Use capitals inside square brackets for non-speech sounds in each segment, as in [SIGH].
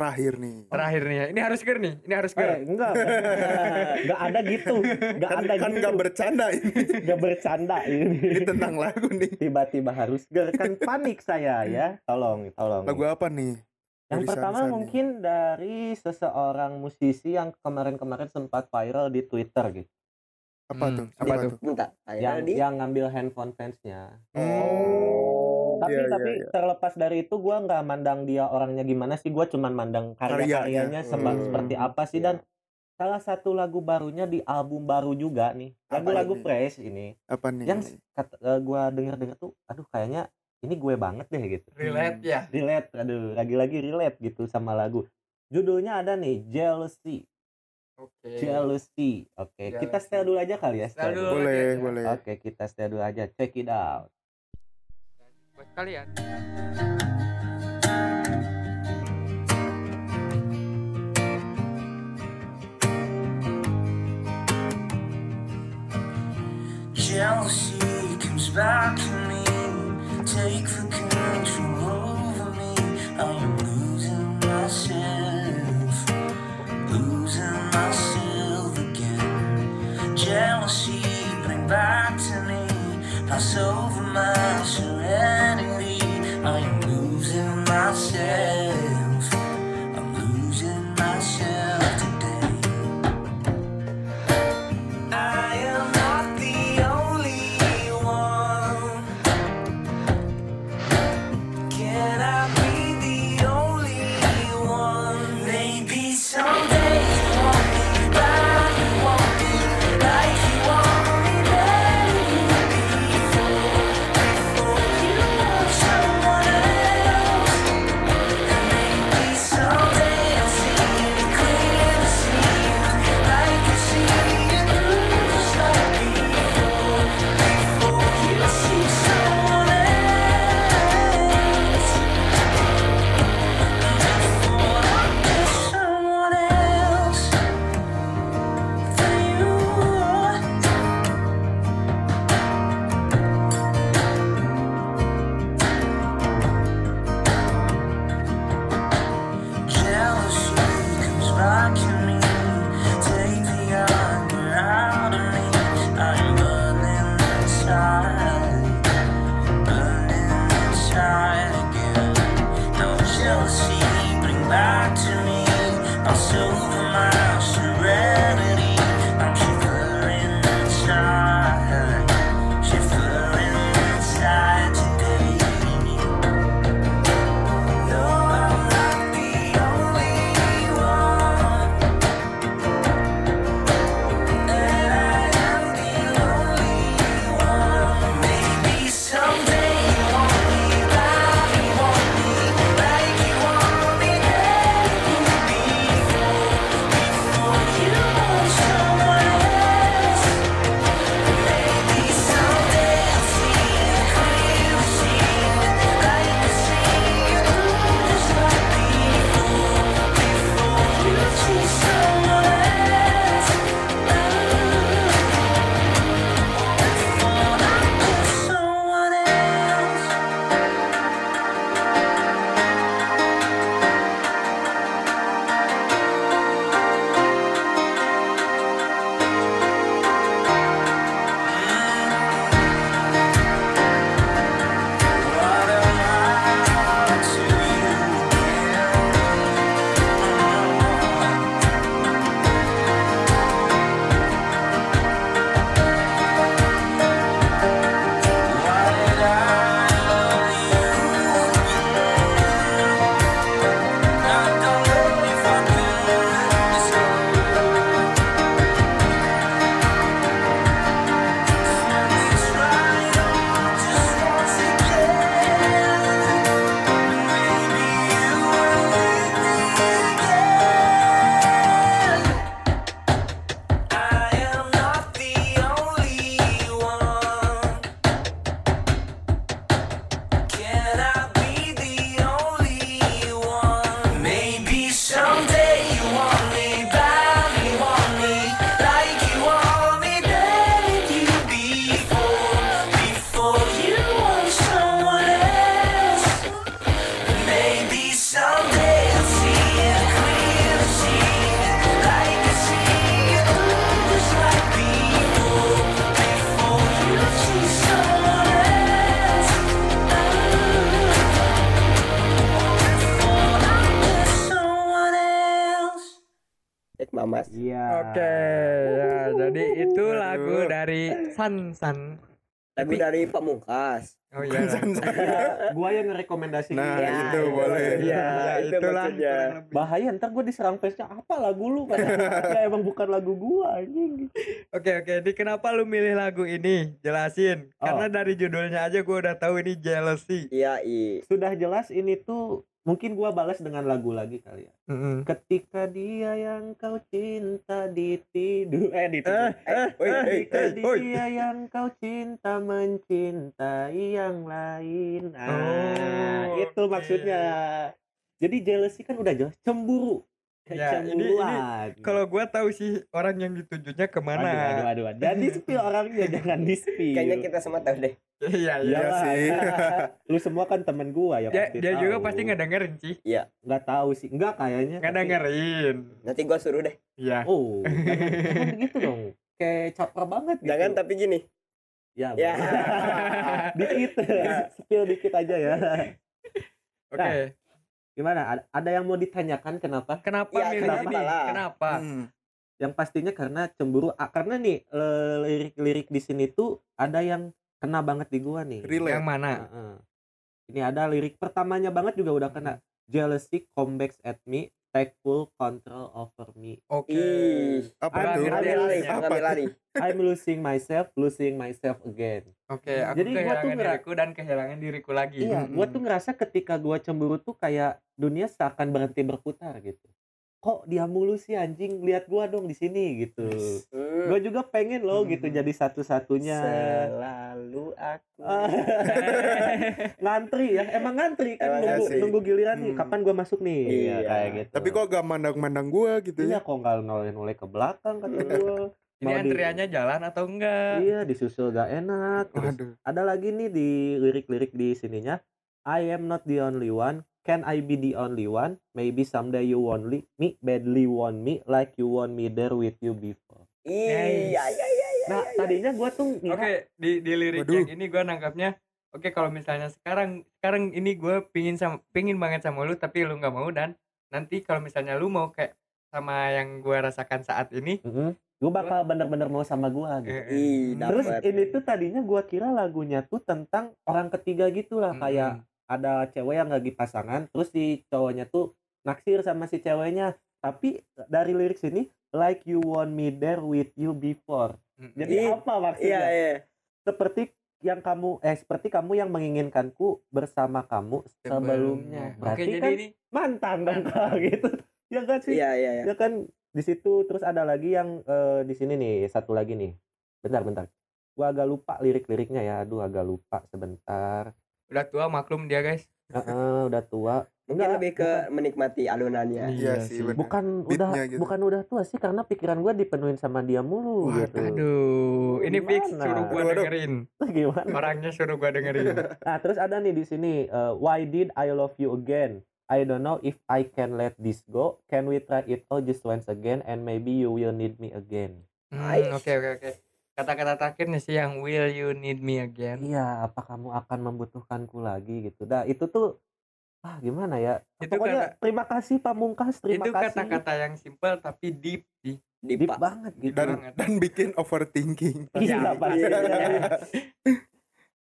Terakhir nih. Terakhir nih ya Ini harus ger nih Ini harus Eh, enggak, enggak ada gitu, enggak Kan ada kan gitu, nggak bercanda ini. enggak bercanda ini. Ini tentang lagu nih. Tiba-tiba harus ger kan panik saya ya, tolong, tolong. Lagu apa nih? Yang Dari pertama nih. mungkin dari seseorang musisi yang kemarin-kemarin sempat viral di Twitter gitu, apa Hmm, tuh? apa tuh? Bentar, yang di yang ngambil handphone fansnya. Oh, Tapi iya, iya, tapi iya. terlepas dari itu gua nggak mandang dia orangnya gimana sih, gua cuman mandang karya-karyanya Karyanya. seba- Hmm, seperti apa sih iya. dan salah satu lagu barunya di album baru juga nih, lagu-lagu ini? fresh ini. apa nih? yang kata eh, gua denger denger tuh aduh kayaknya ini gue banget deh gitu Relate ya relate aduh lagi-lagi relate gitu sama lagu judulnya ada nih jealousy Oke jealousy oke kita Jealousy. setel dulu aja kali ya Setel dulu. boleh, aja. boleh. oke kita setel dulu aja check it out Buat kalian Jealousy comes back to me. Take the control over me. I am losing myself. Losing myself again. Jealousy, bring back. Pass over my serenity. I am losing myself. San San. Lagu dari Pamungkas. Oh iya. [LAUGHS] Gua yang ngerekomendasi Nah, Ya, itu boleh. Iya, itu itulah. maksudnya. bahaya ntar gue diserang face-nya apa lagu lu kan [LAUGHS] ya emang bukan lagu gua anjing Oke oke, ini kenapa lu milih lagu ini? Jelasin. Oh. Karena dari judulnya aja gue udah tahu ini jealousy. Iya, i. sudah jelas ini tuh mungkin gua balas dengan lagu lagi kali ya. Mm-mm. ketika dia yang kau cinta ditidur. Eh ditidur. Eh, eh, ketika eh, woi. dia yang kau cinta mencintai yang lain. Ah Oh, itu maksudnya. jadi jealousy kan udah jelas cemburu Ya, ini- ini Kalau gue tahu sih orang yang ditujunya ke mana. aduh, aduh, aduh, aduh. Jadi spill [LAUGHS] orangnya jangan di spill. Kayaknya kita semua tahu deh. Iya iya. Iya sih. [LAUGHS] Lu semua kan temen gua ya Dia, pasti dia juga tahu. pasti ngedengerin sih. nggak tahu sih. Enggak kayaknya. tapi- Ngedengerin. Nanti gua suruh deh. Iya. Oh, jangan, [LAUGHS] jangan begitu dong. Kayak caper banget gitu. Jangan tapi gini. Ya. Ya. dikit. spill dikit aja ya. Oke. Gimana? Ada, ada yang mau ditanyakan kenapa? Kenapa Ya, milih kenapa ini? lah? Kenapa? Hmm. Yang pastinya karena cemburu. Ah, karena nih eh, lirik-lirik di sini tuh ada yang kena banget di gua nih. Relate. Yang mana? Heeh. Ini ada lirik pertamanya banget juga udah kena. Jealousy comes at me, take full control over me. Oke. Ih. Apa tuh? ada- Ngambil alih, Apa alih. I'm losing myself, losing myself again. Oke, aku Jadi gua tuh diriku dan kehilangan diriku lagi. Iya, gua tuh ngerasa ketika gua cemburu tuh kayak dunia seakan berhenti berputar gitu. Kok dia mulu sih anjing? Lihat gua dong di sini gitu. Hmm. Gua juga pengen loh gitu Hmm. jadi satu-satunya. Selalu aku. [LAUGHS] Ngantri ya, emang ngantri kan Emang nunggu, nunggu giliran nih Hmm. kapan gua masuk nih. Iya. kayak gitu. Tapi kok gak mandang-mandang gua gitu Iya ya? kok nggak noleh-noleh ke belakang kata gua. Ini Mau di- antriannya jalan atau enggak? Iya disusul gak enak. Terus Waduh. ada lagi nih di lirik-lirik di sininya. I am not the only one. Can I be the only one? Maybe someday you want li- me, badly want me, like you want me there with you before. Iya, iya, iya, iya. Nah tadinya gua tuh Oke, ngira, di di lirik Waduh. yang ini gue nangkapnya Oke, kalau misalnya sekarang sekarang ini gue pingin sama pingin banget sama lu tapi lu nggak mau dan nanti kalau misalnya lu mau kayak sama yang gue rasakan saat ini "Mm-mm, gua bakal bener-bener mau sama gua gitu. eh, eh, Ih, Terus dapet. ini tuh tadinya gua kira lagunya tuh tentang orang ketiga gitu lah mm, kayak ada cewek yang lagi pasangan terus si cowoknya tuh naksir sama si ceweknya. Tapi dari lirik sini like you want me there with you before. Jadi Ih, apa maksudnya? Iya, iya. seperti yang kamu eh seperti kamu yang menginginkanku bersama kamu sebelumnya. Oke, berarti jadi kan ini mantan dong [LAUGHS] kalau gitu. Ya kan sih? Iya, iya, iya. ya kan di situ terus ada lagi yang eh, di sini nih satu lagi nih. Bentar bentar. Gua agak lupa lirik-liriknya ya. Aduh agak lupa sebentar udah tua maklum dia guys. Heeh, udah tua Mungkin Enggak, lebih ke menikmati alunannya. Iya sih, bener. bukan Beatnya udah gitu. bukan udah tua sih karena pikiran gua dipenuhin sama dia mulu Waduh. gitu Aduh, ini fix suruh aduh. dengerin. [LAUGHS] gimana Orangnya suruh gua dengerin. [LAUGHS] Nah, terus ada nih di sini uh, why did I love you again? I don't know if I can let this go. Can we try it all just once again and maybe you will need me again? Hmm, Oke oke oke. Kata-kata terakhirnya sih yang will you need me again? Iya, apa kamu akan membutuhkanku lagi gitu. Nah, itu tuh ah gimana ya? Itu Pokoknya terima kasih Pamungkas, terima Itu kasih. kata-kata yang simple tapi deep sih. Deep Dipa. banget gitu. Dan banget. dan bikin overthinking. Iya, Ya, pasti. iya.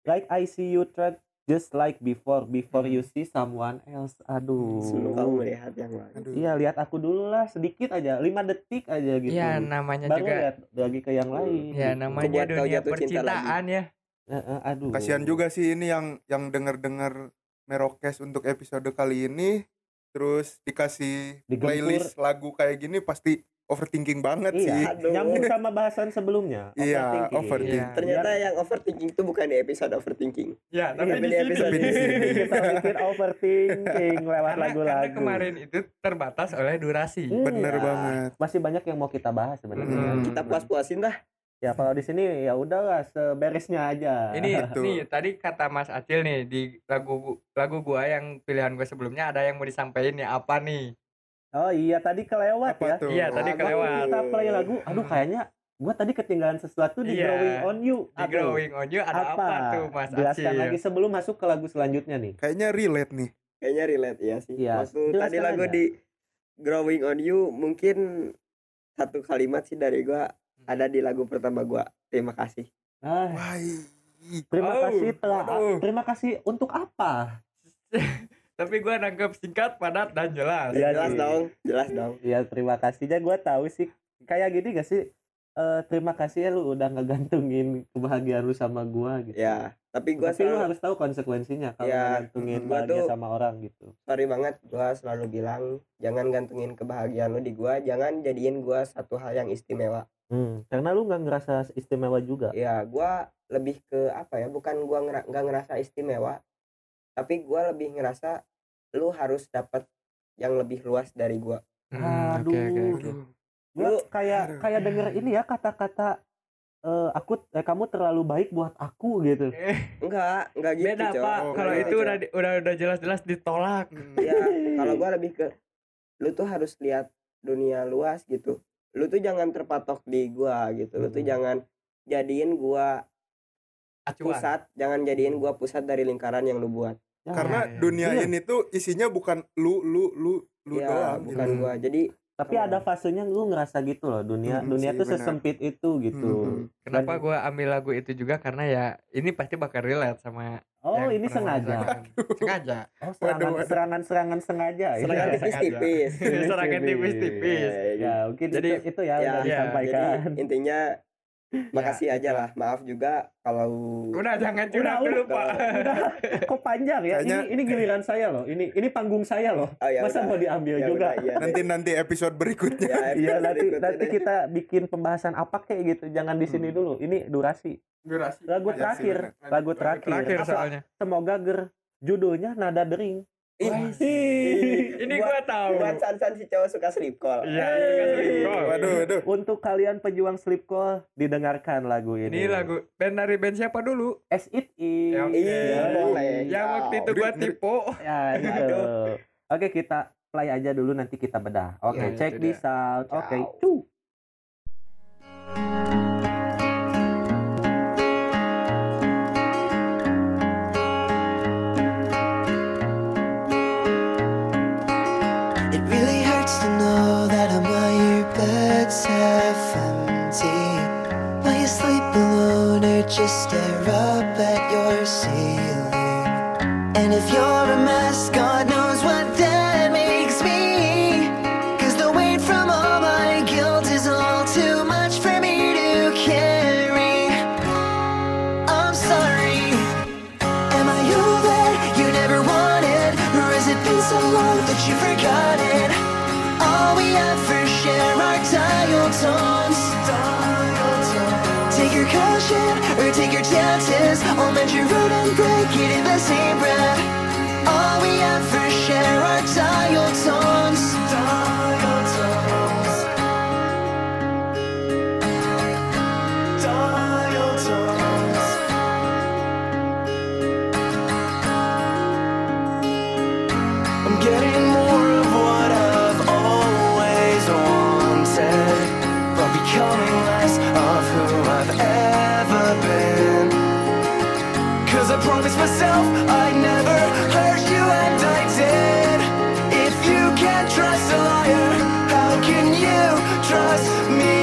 like I see you try just like before before you see someone else. Aduh. Sebelum kamu melihat yang lain. Iya, lihat aku dulu lah sedikit aja, lima detik aja gitu. Iya, namanya baru juga lihat lagi ke yang lain. ya gitu. namanya Buat kau dunia percintaan ya. Eh, eh, aduh. Kasihan juga sih ini yang yang denger-denger Merokes untuk episode kali ini terus dikasih Digempur. playlist lagu kayak gini pasti overthinking banget sih. Iya, Aduh. nyambung [LAUGHS] sama bahasan sebelumnya. Iya, overthinking. overthinking. Iya. Ternyata yang overthinking itu bukan di episode overthinking. Ya, tapi tapi di di sini. episode di sini. Kita bikin overthinking lewat lagu-lagu. karena kemarin itu terbatas oleh durasi. Hmm, Bener ya. banget. Masih banyak yang mau kita bahas sebenarnya. Hmm. Kita puas-puasin dah. Ya kalau di sini ya udahlah seberesnya aja. Ini Betul. [LAUGHS] nih tadi kata Mas Acil nih di lagu lagu gua yang pilihan gua sebelumnya ada yang mau disampaikan ya apa nih? Oh iya tadi kelewat Apa ya. tuh? Iya, tadi Waktu kelewat. Kita play lagu. Aduh kayaknya gua tadi ketinggalan sesuatu di Iya. Growing on You. Di Aduh, Growing on You ada apa, tuh Mas Jelaskan Acil? lagi sebelum masuk ke lagu selanjutnya nih. Kayaknya relate nih. Kayaknya relate ya sih. Iya, Waktu jelaskan tadi lagu aja. di Growing on You mungkin satu kalimat sih dari gua ada di lagu pertama gua. Terima kasih. Ah, Wah, terima Oh, kasih telah aduh. terima kasih untuk apa? [LAUGHS] Tapi gue nangkep singkat, padat, dan jelas. Iya, jelas sih. dong, jelas dong. Ya terima kasihnya gue tahu sih kayak gini gak sih? Eh, terima kasih ya lu udah ngegantungin kebahagiaan lu sama gua gitu. Ya, tapi gua Tapi lu selalu harus tahu konsekuensinya kalau Ya, ngegantungin gua bahagia tuh- sama orang gitu. sorry banget gua selalu bilang jangan gantungin kebahagiaan lu di gua, jangan jadiin gua satu hal yang istimewa. Hmm, karena lu nggak ngerasa istimewa juga. Ya, gua lebih ke apa ya? Bukan gua ngera- nggak ngerasa istimewa, tapi gua lebih ngerasa lu harus dapat yang lebih luas dari gua. Hmm, oke, oke, oke. Gua Lu- kayak Aduh. kayak denger ini ya kata-kata eh, aku eh, kamu terlalu baik buat aku gitu. Enggak, enggak gitu, Beda pak, Oh, kalau beda, itu udah di- udah udah jelas-jelas ditolak. ya kalau gua lebih ke lu tuh harus lihat dunia luas gitu lu tuh jangan terpatok di gua gitu lu tuh Hmm. jangan jadiin gua Acuan. pusat jangan jadiin gua pusat dari lingkaran yang lu buat Ya, Karena iya. dunia Iya. ini tuh isinya bukan lu lu lu lu ya doang. bukan gitu. gua jadi tapi ada fasenya lu ngerasa gitu loh dunia Hmm, dunia sih, tuh benar. sesempit itu gitu. Hmm. Kenapa Dan- gue ambil lagu itu juga karena ya ini pasti bakal relate sama Oh ini sengaja. sengaja Oh serangan waduh. serangan serangan sengaja. ya? serangan tipis-tipis serangan tipis-tipis Ya mungkin Jadi- itu, itu ya, Ya, udah ya, disampaikan. jadi intinya makasih aja lah maaf juga kalau udah jangan curhat Udah, dulu udah. pak Udah, kok panjang ya? Kayaknya- Ini ini giliran saya loh. Ini ini panggung saya loh. oh, ya Masa udah. mau diambil Ya juga? udah, iya deh. Nanti nanti episode berikutnya. Ya, Iya episode nanti berikutnya nanti deh. kita bikin pembahasan apa kayak gitu. Jangan di sini Hmm. dulu. Ini durasi. Durasi. Lagu Ya sih, terakhir, lagu terakhir. terakhir soalnya Semoga ger judulnya nada dering. Ini Buat- gue tahu buat san-san si cowok suka sleep call iya ini sleep call. Waduh, waduh. Untuk kalian pejuang sleep call, didengarkan lagu ini. ini lagu band dari band siapa dulu As It Is. Ya, Iya, Ya, boleh. yang waktu itu gue tipu Ya, itu. Oke, kita play aja dulu nanti kita bedah. Oke, Ya, check this out. Oke, Ciao. cuy. Just stare up at your ceiling. And if you're caution or take your chances. I'll mend your root and break it in the same breath. All we ever share are dial tones. Promised myself I'd never hurt you, and I did. If you can't trust a liar, how can you trust me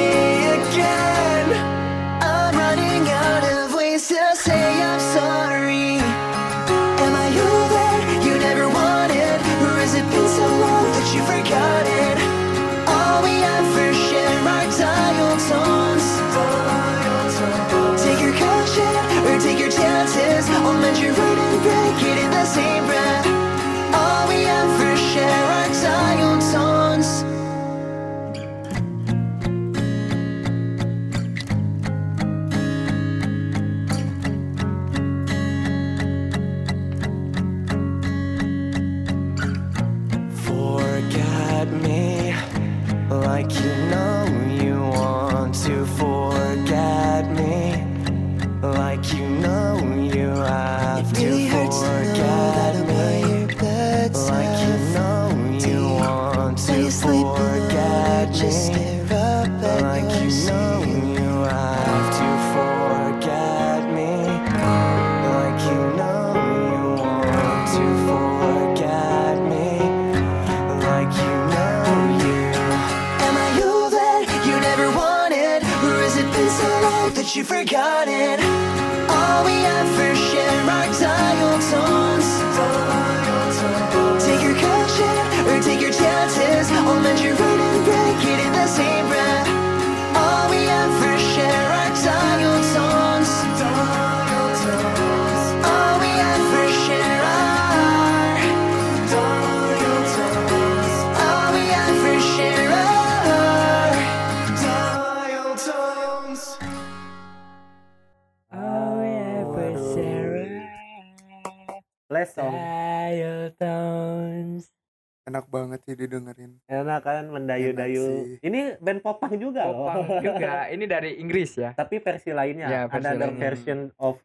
sih didengerin. enak kan mendayu-dayu. Enak sih. Ini band popang juga Popang loh. juga. [LAUGHS] Ini dari Inggris ya. Tapi versi lainnya, Ya, versi ada lainnya. version of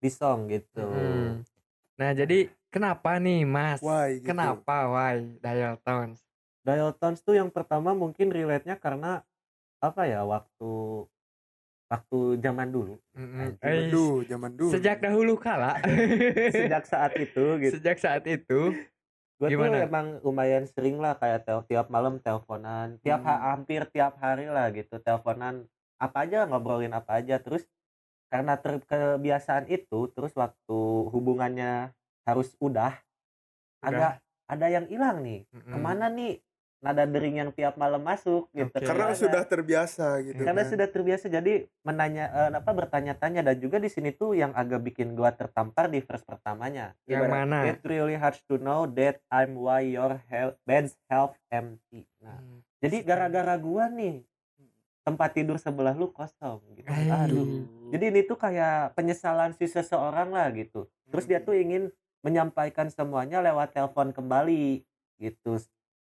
the song gitu. Hmm. Nah, jadi kenapa nih, Mas? Why gitu. Kenapa why dial tones? Dial tones tuh yang pertama mungkin relate-nya karena apa ya waktu waktu zaman dulu Mm-mm. Anjing, Eh, Aduh, zaman dulu. Sejak dahulu kala. [LAUGHS] sejak saat itu gitu Sejak saat itu. Gue tuh emang lumayan sering lah kayak tel- tiap malam teleponan tiap ha- Hmm. hampir tiap hari lah gitu teleponan apa aja ngobrolin apa aja terus karena ter- kebiasaan itu terus waktu hubungannya harus udah, Udah. agak ada yang hilang nih Mm-mm. ke mana nih nada dering yang tiap malam masuk gitu Oke. Karena Ada- sudah terbiasa gitu. karena kan. sudah terbiasa jadi menanya eh, apa bertanya-tanya dan juga di sini tuh yang agak bikin gua tertampar di verse pertamanya Yang Gimana? mana? It really hurts to know that I'm why your hel- bed's half empty. Nah, Hmm. jadi gara-gara gua nih tempat tidur sebelah lu kosong gitu. Aduh. Jadi ini tuh kayak penyesalan si seseorang lah gitu. Terus dia tuh ingin menyampaikan semuanya lewat telepon kembali gitu.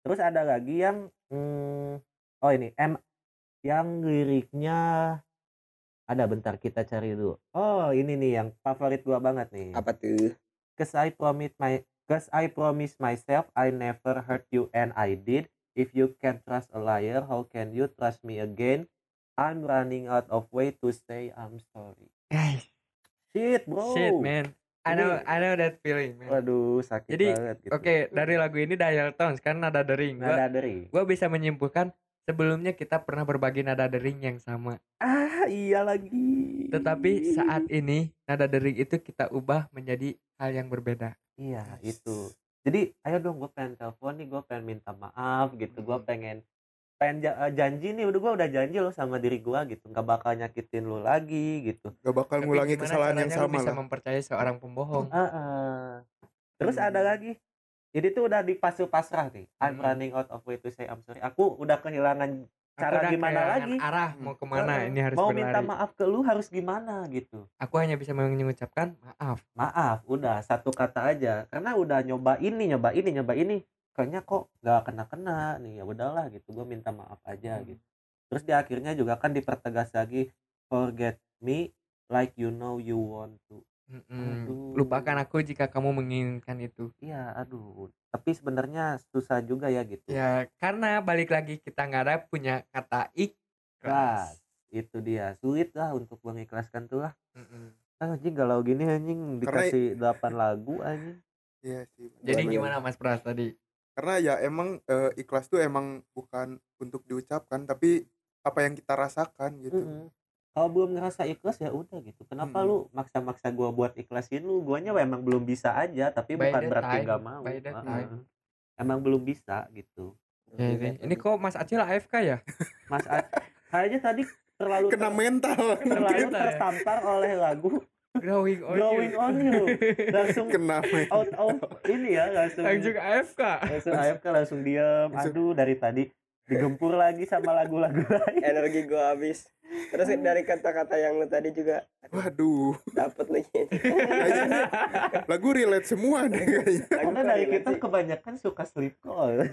Terus ada lagi yang hmm, oh ini M yang liriknya ada bentar kita cari dulu. Oh, ini nih yang favorit gua banget nih. apa tuh Cause I promise my Cause I promise myself I never hurt you and I did. If you can trust a liar, how can you trust me again? I'm running out of way to say I'm sorry. Guys, Shit, bro. shit man. I know, I know that feeling, man. Waduh, sakit Jadi, banget gitu. Oke, dari lagu ini dial tones kan nada dering. Gua, Nada dering. gua bisa menyimpulkan sebelumnya kita pernah berbagi nada dering yang sama. Ah, iya lagi. Tetapi saat ini nada dering itu kita ubah menjadi hal yang berbeda. Iya, itu. Jadi, ayo dong gue pengen telepon nih, gue pengen minta maaf gitu. Gue Hmm. pengen pengen eh, janji nih udah gue udah janji lo sama diri gue gitu nggak bakal nyakitin lo lagi gitu Gak bakal Tapi ngulangi kesalahan yang sama bisa lah. mempercayai seorang pembohong. Heeh. Terus Hmm. ada lagi. Jadi tuh udah di fase pasrah nih. I'm Hmm. running out of way to say I'm sorry. Aku udah kehilangan Aku cara udah gimana lagi? Arah mau ke mana Heeh. ini harus mau berlari. minta maaf ke lu harus gimana gitu. Aku hanya bisa mengucapkan maaf. Maaf, udah satu kata aja. Karena udah nyoba ini, nyoba ini, nyoba ini. Kayaknya kok gak kena-kena nih. Ya udahlah gitu. Gue minta maaf aja Hmm. gitu. Terus di akhirnya juga kan dipertegas lagi forget me like you know you want to. Aduh. Lupakan aku jika kamu menginginkan itu. Iya, aduh. Tapi sebenarnya susah juga ya gitu. Ya, karena balik lagi kita nggak ada punya kata ikhlas. Itu dia. Sulit lah untuk mengikhlaskan tuh lah. Mm-mm. Ah, anjing kalau gini anjing dikasih 8 lagu anjing. Iya sih. Jadi gimana Mas Pras tadi? Karena ya emang eh, ikhlas tuh emang bukan untuk diucapkan tapi apa yang kita rasakan gitu. Mm-mm. Kalau belum ngerasa ikhlas ya udah gitu. Kenapa Mm. lu maksa-maksa gua buat ikhlasin lu? Guanya emang belum bisa aja, tapi By bukan berarti time, gak mau. by the Heeh. time. Emang belum bisa gitu. Ya, ini, ini kok Mas Acil AFK ya? Mas A- kayaknya tadi [LAUGHS] terlalu Kena mental. terlalu ya? tertampar oleh lagu Growing on Growing you. on You. Langsung [LAUGHS] Kena mental. out of ini ya langsung Langsung AFK. langsung AFK langsung diam aduh dari tadi digempur lagi sama lagu-lagu [LAUGHS] lain energi gua habis terus dari kata-kata yang lu tadi juga Waduh. dapet lagi [LAUGHS] lagu relate semua deh kayaknya. karena dari kita kebanyakan suka sleep call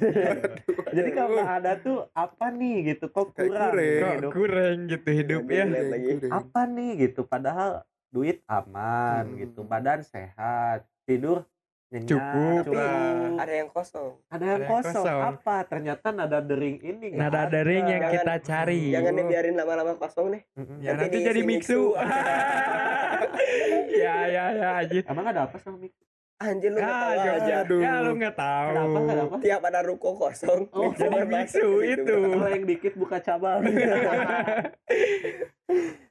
jadi kalau ada tuh apa nih gitu kok kurang kurang. Kok hidup kurang gitu hidup ya? Relate lagi. apa nih gitu padahal duit aman Hmm. gitu badan sehat tidur nyenyak Cukup cukup. lah. ada yang kosong ada yang Ada yang kosong. kosong. apa ternyata nada dering ini Nada ada. dering yang Jangan- kita cari. jangan dibiarin lama-lama kosong nih. Ya Nanti nanti jadi mixu. mixu. [LAUGHS] [LAUGHS] ya ya ya anjir. emang ada apa sama Mik? anjir lu nggak Ah, tahu ya, aja Aduh. ya lu nggak tahu. kenapa kenapa tiap ada ruko kosong Oh, mixu jadi mixu situ, itu. Kalau yang dikit buka cabang [LAUGHS]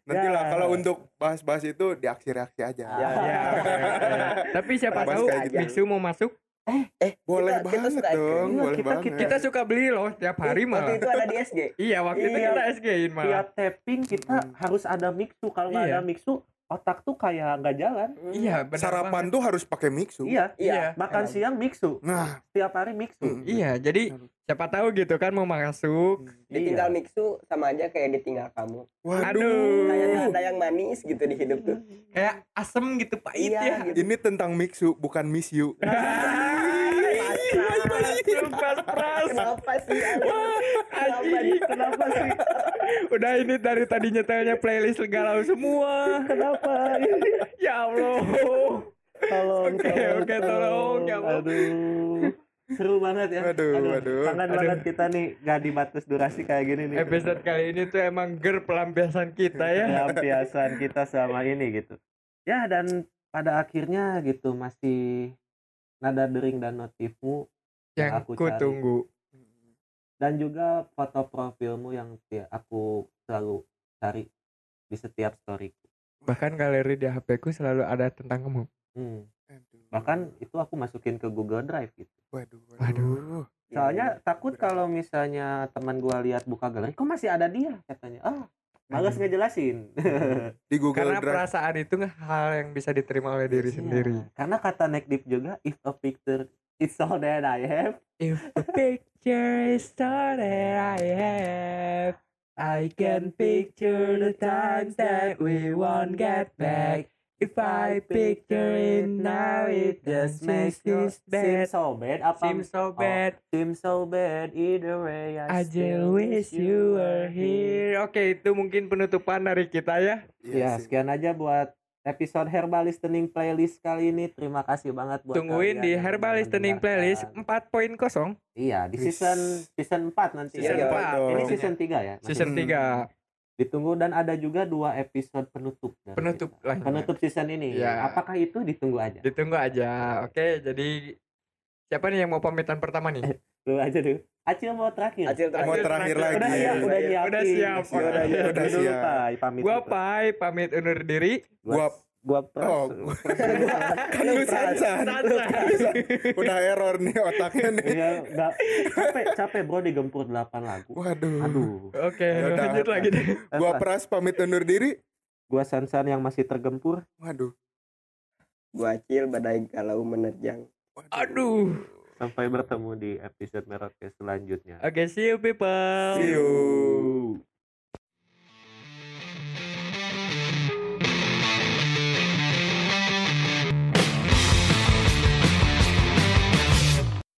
Nanti lah Ya. kalau untuk bahas-bahas itu di aksi-reaksi aja. Ya, Ya. Tapi siapa Bahas tahu gitu. mixu mau masuk, eh Boleh kita- kita banget suka dong, Iya, boleh kita- banget. kita- kita suka beli loh tiap hari waktu malah. itu ada di SG Iya, waktu itu Iya. kita SG-in malah. tiap tapping kita Hmm. harus ada mixu kalau nggak Iya. ada mixu otak tuh kayak nggak jalan Iya, benar Sarapan banget. tuh harus pakai mixu. iya Iya. makan emang. siang mixu Nah, setiap hari mixu Mm. Iya, jadi siapa tahu gitu kan mau masuk. ditinggal Iya. mixu sama aja kayak ditinggal kamu waduh. kayak nggak ada yang manis gitu di hidup tuh Kayak asem gitu pahit Iya, ya. gitu. Ini tentang mixu bukan miss you. [LAUGHS] Pas pras. kenapa sih kenapa kenapa sih Udah ini dari tadi nyetelnya playlist galau semua. kenapa Ya Allah. tolong Oke, oke, tolong, ya Allah. aduh seru banget ya Aduh, aduh. kangen Aduh. banget kita nih gak dibatas durasi kayak gini nih Episode kali ini tuh emang ger pelampiasan kita ya. pelampiasan kita sama ini gitu ya dan pada akhirnya gitu masih nada dering dan notifmu Yang aku ku cari. tunggu. dan juga foto profilmu yang aku selalu cari di setiap storyku Bahkan galeri di HP ku selalu ada tentang kamu. hmm. Aduh. bahkan itu aku masukin ke Google Drive gitu waduh, Waduh. soalnya takut kalau misalnya teman gua lihat buka galeri kok masih ada dia katanya ah males ngejelasin [LAUGHS] di Google Karena Drive. perasaan itu nggak hal yang bisa diterima oleh diri Iya. sendiri. karena kata Nekdip juga if a picture it's all that I have If the picture is all that I have, I can picture the times that we won't get back. If I picture it now, it just makes this seem bad. so bad apa Seems so bad. seem so bad either way I, I just wish you were here. Oke, itu mungkin penutupan dari kita ya. Iya Ya, sekian aja buat episode Herbal Listening Playlist kali ini. Terima kasih banget buat Tungguin kalian di Herbal Listening Playlist mendengarkan. 4.0 Iya, di season season 4 nanti. Season ya. empat Ini dong. season 3 ya. Season Hmm. 3 Ditunggu dan ada juga dua episode penutup. dari penutup lah. Penutup season ini. Ya. Apakah itu ditunggu aja? Ditunggu aja. Oke, jadi siapa nih yang mau pamitan pertama nih? [LAUGHS] Lu aja dulu. Acil mau terakhir. Acil Mau terakhir terakhir Udah lagi. Udah siap, udah Iya, nyiapin. udah siap. Udah, udah, Udah udah dulu, siap. Pai, pamit. Gua dulu. Pai pamit undur diri. Gua gua pras. Oh, [LAUGHS] kan lu sansan. Udah error nih otaknya nih. Iya, enggak capek, capek bro digempur 8 lagu. Waduh. Aduh. Oke, Yaudah. lanjut lagi deh. Gua Pras pamit undur diri. Gua Sansan yang masih tergempur. Waduh. gua acil badai kalau menerjang Waduh. Aduh. Sampai bertemu di episode Merokes selanjutnya. Oke, see you people. See you.